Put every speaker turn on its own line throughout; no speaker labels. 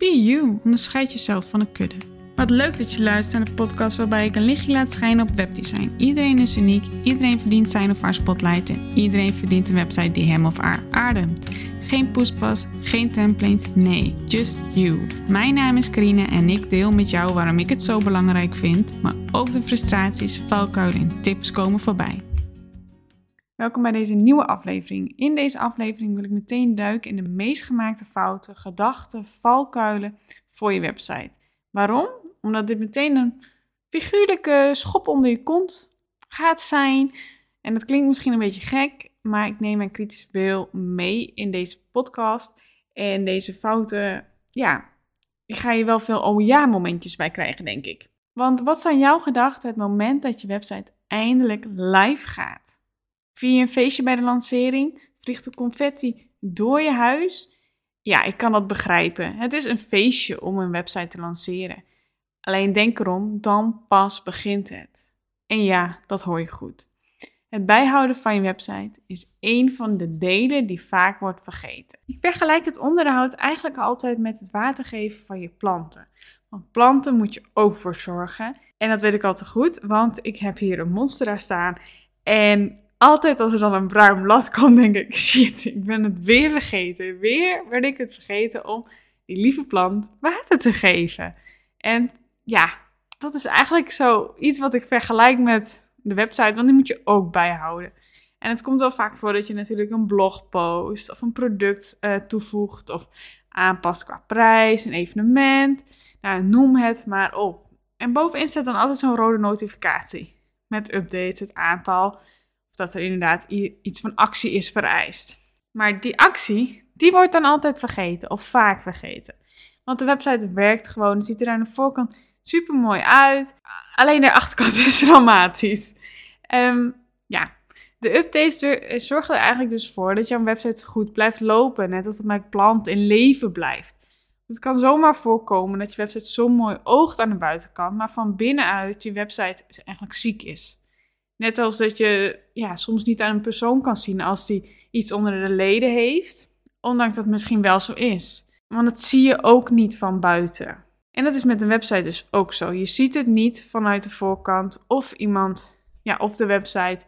Be you, onderscheid jezelf van een kudde. Wat leuk dat je luistert naar de podcast waarbij ik een lichtje laat schijnen op webdesign. Iedereen is uniek, iedereen verdient zijn of haar spotlight en iedereen verdient een website die hem of haar ademt. Geen poespas, geen templates, nee, just you. Mijn naam is Karine en ik deel met jou waarom ik het zo belangrijk vind, maar ook de frustraties, valkuilen en tips komen voorbij. Welkom bij deze nieuwe aflevering. In deze aflevering wil ik meteen duiken in de meest gemaakte fouten, gedachten, valkuilen voor je website. Waarom? Omdat dit meteen een figuurlijke schop onder je kont gaat zijn. En dat klinkt misschien een beetje gek, maar ik neem mijn kritische beeld mee in deze podcast. En deze fouten, ja, ik ga je wel veel oh ja momentjes bij krijgen, denk ik. Want wat zijn jouw gedachten het moment dat je website eindelijk live gaat? Via een feestje bij de lancering? Vliegt de confetti door je huis? Ja, ik kan dat begrijpen. Het is een feestje om een website te lanceren. Alleen denk erom, dan pas begint het. En ja, dat hoor je goed. Het bijhouden van je website is een van de delen die vaak wordt vergeten. Ik vergelijk het onderhoud eigenlijk altijd met het watergeven van je planten. Want planten moet je ook voor zorgen. En dat weet ik al te goed, want ik heb hier een monstera staan. En altijd als er dan een bruin blad komt, denk ik: shit, ik ben het weer vergeten. Weer ben ik het vergeten om die lieve plant water te geven. En ja, dat is eigenlijk zo iets wat ik vergelijk met de website, want die moet je ook bijhouden. En het komt wel vaak voor dat je natuurlijk een blogpost of een product uh, toevoegt of aanpast qua prijs, een evenement. Nou, noem het maar op. En bovenin staat dan altijd zo'n rode notificatie met updates, het aantal dat er inderdaad iets van actie is vereist. Maar die actie, die wordt dan altijd vergeten of vaak vergeten. Want de website werkt gewoon, het ziet er aan de voorkant super mooi uit. Alleen de achterkant is dramatisch. Um, ja, de updates zorgen er eigenlijk dus voor dat jouw website goed blijft lopen. Net als dat mijn plant in leven blijft. Het kan zomaar voorkomen dat je website zo mooi oogt aan de buitenkant, maar van binnenuit je website eigenlijk ziek is. Net als dat je ja, soms niet aan een persoon kan zien als die iets onder de leden heeft, ondanks dat het misschien wel zo is. Want dat zie je ook niet van buiten. En dat is met een website dus ook zo. Je ziet het niet vanuit de voorkant of iemand ja, of de website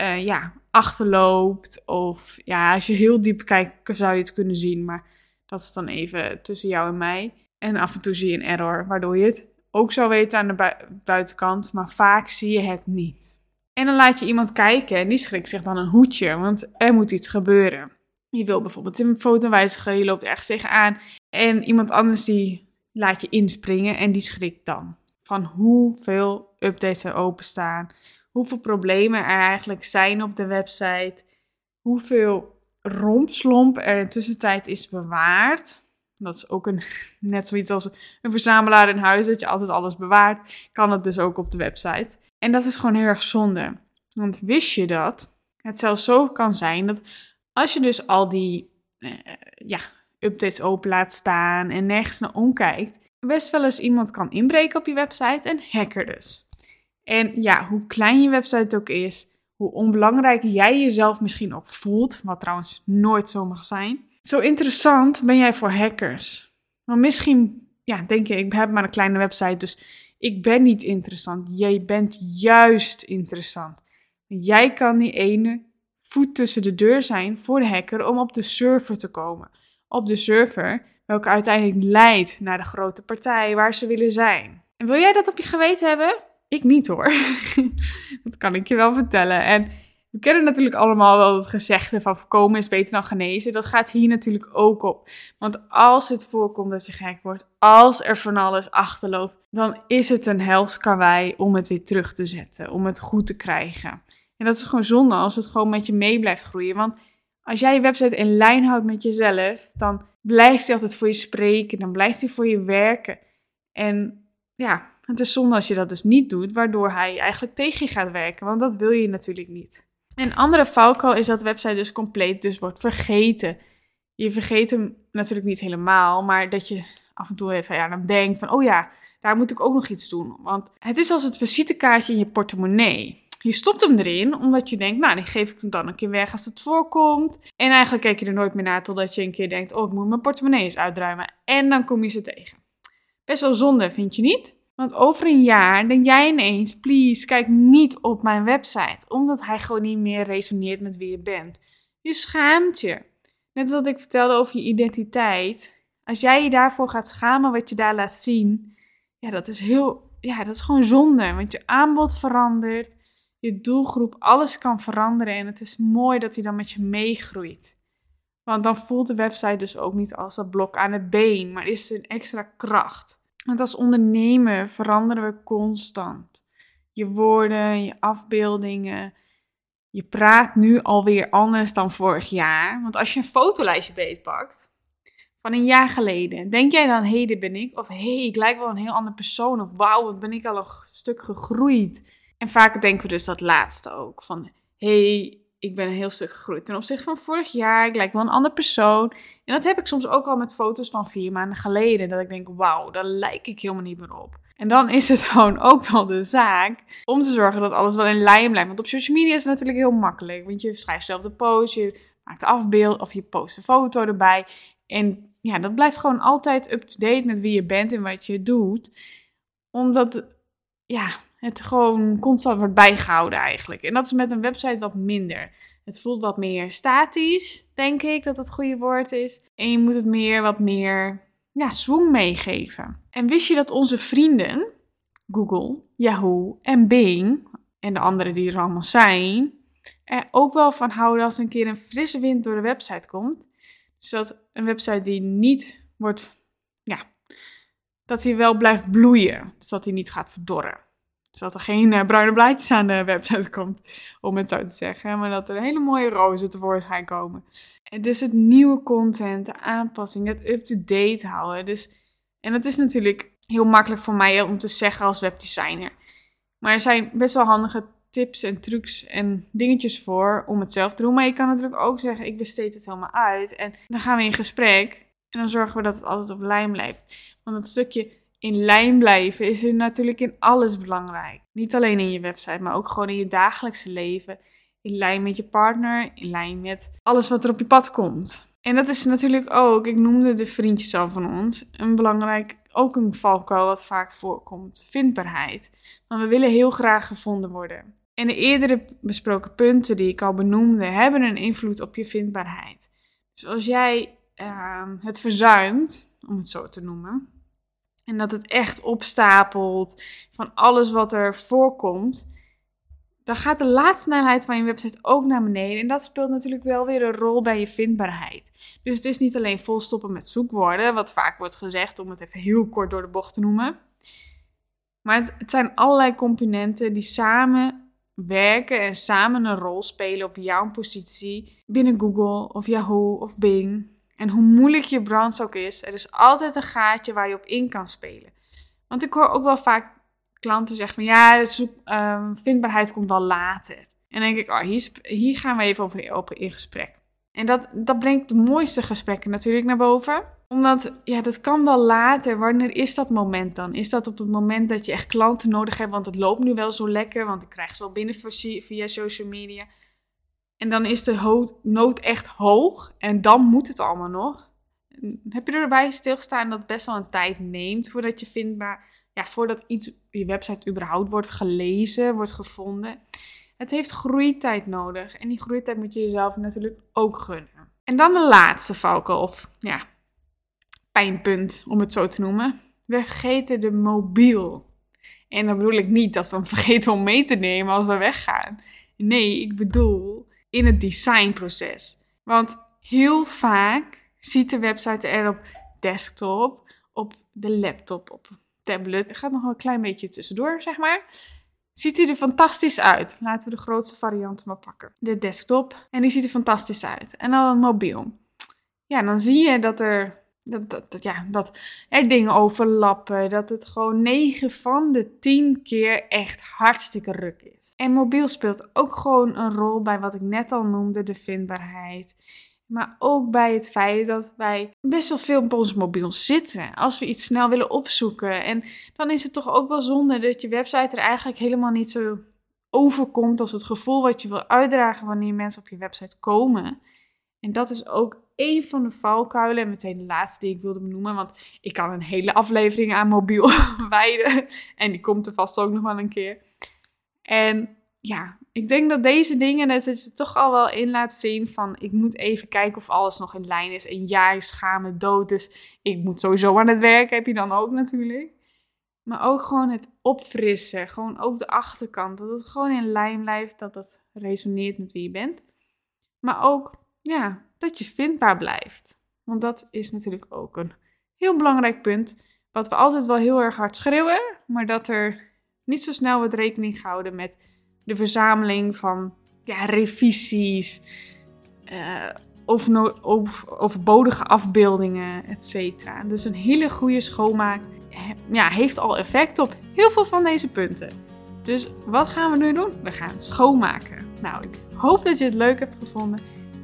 uh, ja, achterloopt. Of ja, als je heel diep kijkt zou je het kunnen zien. Maar dat is dan even tussen jou en mij. En af en toe zie je een error, waardoor je het ook zou weten aan de buitenkant, maar vaak zie je het niet. En dan laat je iemand kijken en die schrikt zich dan een hoedje, want er moet iets gebeuren. Je wil bijvoorbeeld een foto wijzigen, je loopt ergens tegenaan en iemand anders die laat je inspringen en die schrikt dan. Van hoeveel updates er openstaan, hoeveel problemen er eigenlijk zijn op de website, hoeveel rompslomp er in tussentijd is bewaard. Dat is ook een, net zoiets als een verzamelaar in huis, dat je altijd alles bewaart. Kan het dus ook op de website. En dat is gewoon heel erg zonde. Want wist je dat het zelfs zo kan zijn dat als je dus al die eh, ja, updates open laat staan en nergens naar omkijkt, best wel eens iemand kan inbreken op je website, een hacker dus. En ja, hoe klein je website ook is, hoe onbelangrijk jij jezelf misschien ook voelt, wat trouwens nooit zo mag zijn, zo interessant ben jij voor hackers? Maar misschien ja, denk je, ik heb maar een kleine website, dus ik ben niet interessant. Jij bent juist interessant. Jij kan die ene voet tussen de deur zijn voor de hacker om op de server te komen. Op de server, welke uiteindelijk leidt naar de grote partij waar ze willen zijn. En wil jij dat op je geweten hebben? Ik niet hoor. dat kan ik je wel vertellen. En we kennen natuurlijk allemaal wel het gezegde van voorkomen is beter dan genezen. Dat gaat hier natuurlijk ook op. Want als het voorkomt dat je gek wordt, als er van alles achterloopt, dan is het een hels om het weer terug te zetten, om het goed te krijgen. En dat is gewoon zonde als het gewoon met je mee blijft groeien. Want als jij je website in lijn houdt met jezelf, dan blijft hij altijd voor je spreken, dan blijft hij voor je werken. En ja, het is zonde als je dat dus niet doet, waardoor hij eigenlijk tegen je gaat werken, want dat wil je natuurlijk niet. Een andere valkuil is dat de website dus compleet dus wordt vergeten. Je vergeet hem natuurlijk niet helemaal, maar dat je af en toe even ja, dan denkt van, oh ja, daar moet ik ook nog iets doen. Want het is als het visitekaartje in je portemonnee. Je stopt hem erin omdat je denkt, nou, die geef ik dan een keer weg als het voorkomt. En eigenlijk kijk je er nooit meer naar totdat je een keer denkt, oh, ik moet mijn portemonnee eens uitruimen. En dan kom je ze tegen. Best wel zonde, vind je niet? Want over een jaar denk jij ineens, please, kijk niet op mijn website. Omdat hij gewoon niet meer resoneert met wie je bent. Je schaamt je. Net als wat ik vertelde over je identiteit. Als jij je daarvoor gaat schamen wat je daar laat zien, ja, dat is heel, ja, dat is gewoon zonde. Want je aanbod verandert, je doelgroep, alles kan veranderen. En het is mooi dat hij dan met je meegroeit. Want dan voelt de website dus ook niet als dat blok aan het been, maar is er een extra kracht. Want als ondernemer veranderen we constant. Je woorden, je afbeeldingen. Je praat nu alweer anders dan vorig jaar. Want als je een fotolijstje beetpakt van een jaar geleden, denk jij dan, hé, hey, dit ben ik? Of hé, hey, ik lijk wel een heel andere persoon. Of wauw, wat ben ik al een stuk gegroeid. En vaak denken we dus dat laatste ook. Van, hé, hey, ik ben een heel stuk gegroeid ten opzichte van vorig jaar. Ik lijk wel een andere persoon. En dat heb ik soms ook al met foto's van vier maanden geleden. Dat ik denk, wauw, daar lijk ik helemaal niet meer op. En dan is het gewoon ook wel de zaak om te zorgen dat alles wel in lijn blijft. Want op social media is het natuurlijk heel makkelijk. Want je schrijft zelf de post, je maakt afbeeld of je post een foto erbij. En ja, dat blijft gewoon altijd up-to-date met wie je bent en wat je doet. Omdat, ja, het gewoon constant wordt bijgehouden eigenlijk. En dat is met een website wat minder. Het voelt wat meer statisch, denk ik dat het goede woord is. En je moet het meer wat meer ja, swing meegeven. En wist je dat onze vrienden, Google, Yahoo en Bing, en de anderen die er allemaal zijn, er ook wel van houden als een keer een frisse wind door de website komt. Dus dat een website die niet wordt, ja, dat hij wel blijft bloeien. Dus dat hij niet gaat verdorren. Dus dat er geen uh, bruine blaadjes aan de website komt, om het zo te zeggen. Maar dat er hele mooie rozen tevoorschijn komen. En dus het nieuwe content, de aanpassing, het up-to-date houden. Dus, en dat is natuurlijk heel makkelijk voor mij om te zeggen als webdesigner. Maar er zijn best wel handige tips en trucs en dingetjes voor om het zelf te doen. Maar je kan natuurlijk ook zeggen, ik besteed het helemaal uit. En dan gaan we in gesprek en dan zorgen we dat het altijd op lijn blijft. Want het stukje in lijn blijven is er natuurlijk in alles belangrijk. Niet alleen in je website, maar ook gewoon in je dagelijkse leven. In lijn met je partner, in lijn met alles wat er op je pad komt. En dat is natuurlijk ook, ik noemde de vriendjes al van ons, een belangrijk, ook een valkuil wat vaak voorkomt. Vindbaarheid. Want we willen heel graag gevonden worden. En de eerdere besproken punten die ik al benoemde, hebben een invloed op je vindbaarheid. Dus als jij uh, het verzuimt, om het zo te noemen, en dat het echt opstapelt van alles wat er voorkomt. Dan gaat de laadsnelheid van je website ook naar beneden. En dat speelt natuurlijk wel weer een rol bij je vindbaarheid. Dus het is niet alleen volstoppen met zoekwoorden, wat vaak wordt gezegd om het even heel kort door de bocht te noemen. Maar het, het zijn allerlei componenten die samen werken en samen een rol spelen op jouw positie binnen Google of Yahoo of Bing en hoe moeilijk je branche ook is, er is altijd een gaatje waar je op in kan spelen. Want ik hoor ook wel vaak klanten zeggen van ja, ehm, vindbaarheid komt wel later. En dan denk ik, oh, hier, hier gaan we even over open in gesprek. En dat, dat brengt de mooiste gesprekken natuurlijk naar boven. Omdat, ja, dat kan wel later. Wanneer is dat moment dan? Is dat op het moment dat je echt klanten nodig hebt? Want het loopt nu wel zo lekker, want ik krijg ze wel binnen via social media. En dan is de nood echt hoog. En dan moet het allemaal nog. Heb je erbij stilgestaan dat het best wel een tijd neemt voordat je vindbaar, ja, voordat iets je website überhaupt wordt gelezen, wordt gevonden. Het heeft groeitijd nodig. En die groeitijd moet je jezelf natuurlijk ook gunnen. En dan de laatste valken, of ja, pijnpunt om het zo te noemen. We vergeten de mobiel. En dan bedoel ik niet dat we hem vergeten om mee te nemen als we weggaan. Nee, ik bedoel in het designproces. Want heel vaak ziet de website er op desktop, op de laptop, op tablet. Het gaat nog een klein beetje tussendoor, zeg maar. Ziet hij er fantastisch uit. Laten we de grootste variant maar pakken. De desktop. En die ziet er fantastisch uit. En dan een mobiel. Ja, dan zie je dat er dat, dat, ja, dat er dingen overlappen. Dat het gewoon 9 van de 10 keer echt hartstikke ruk is. En mobiel speelt ook gewoon een rol bij wat ik net al noemde, de vindbaarheid. Maar ook bij het feit dat wij best wel veel op ons mobiel zitten. Als we iets snel willen opzoeken. En dan is het toch ook wel zonde dat je website er eigenlijk helemaal niet zo overkomt, als het gevoel wat je wil uitdragen wanneer mensen op je website komen. En dat is ook een van de valkuilen. En meteen de laatste die ik wilde benoemen. Want ik kan een hele aflevering aan mobiel wijden. En die komt er vast ook nog wel een keer. En ja, ik denk dat deze dingen het je toch al wel in laat zien van ik moet even kijken of alles nog in lijn is. En ja, ik schaam me dood, dus ik moet sowieso aan het werk, heb je dan ook natuurlijk. Maar ook gewoon het opfrissen, gewoon ook de achterkant, dat het gewoon in lijn blijft, dat het resoneert met wie je bent. Maar ook, ja, dat je vindbaar blijft. Want dat is natuurlijk ook een heel belangrijk punt, wat we altijd wel heel erg hard schreeuwen, maar dat er niet zo snel wordt rekening gehouden met de verzameling van ja, revisies, uh, over, overbodige afbeeldingen, etc. Dus een hele goede schoonmaak ja, heeft al effect op heel veel van deze punten. Dus wat gaan we nu doen? We gaan schoonmaken. Nou, ik hoop dat je het leuk hebt gevonden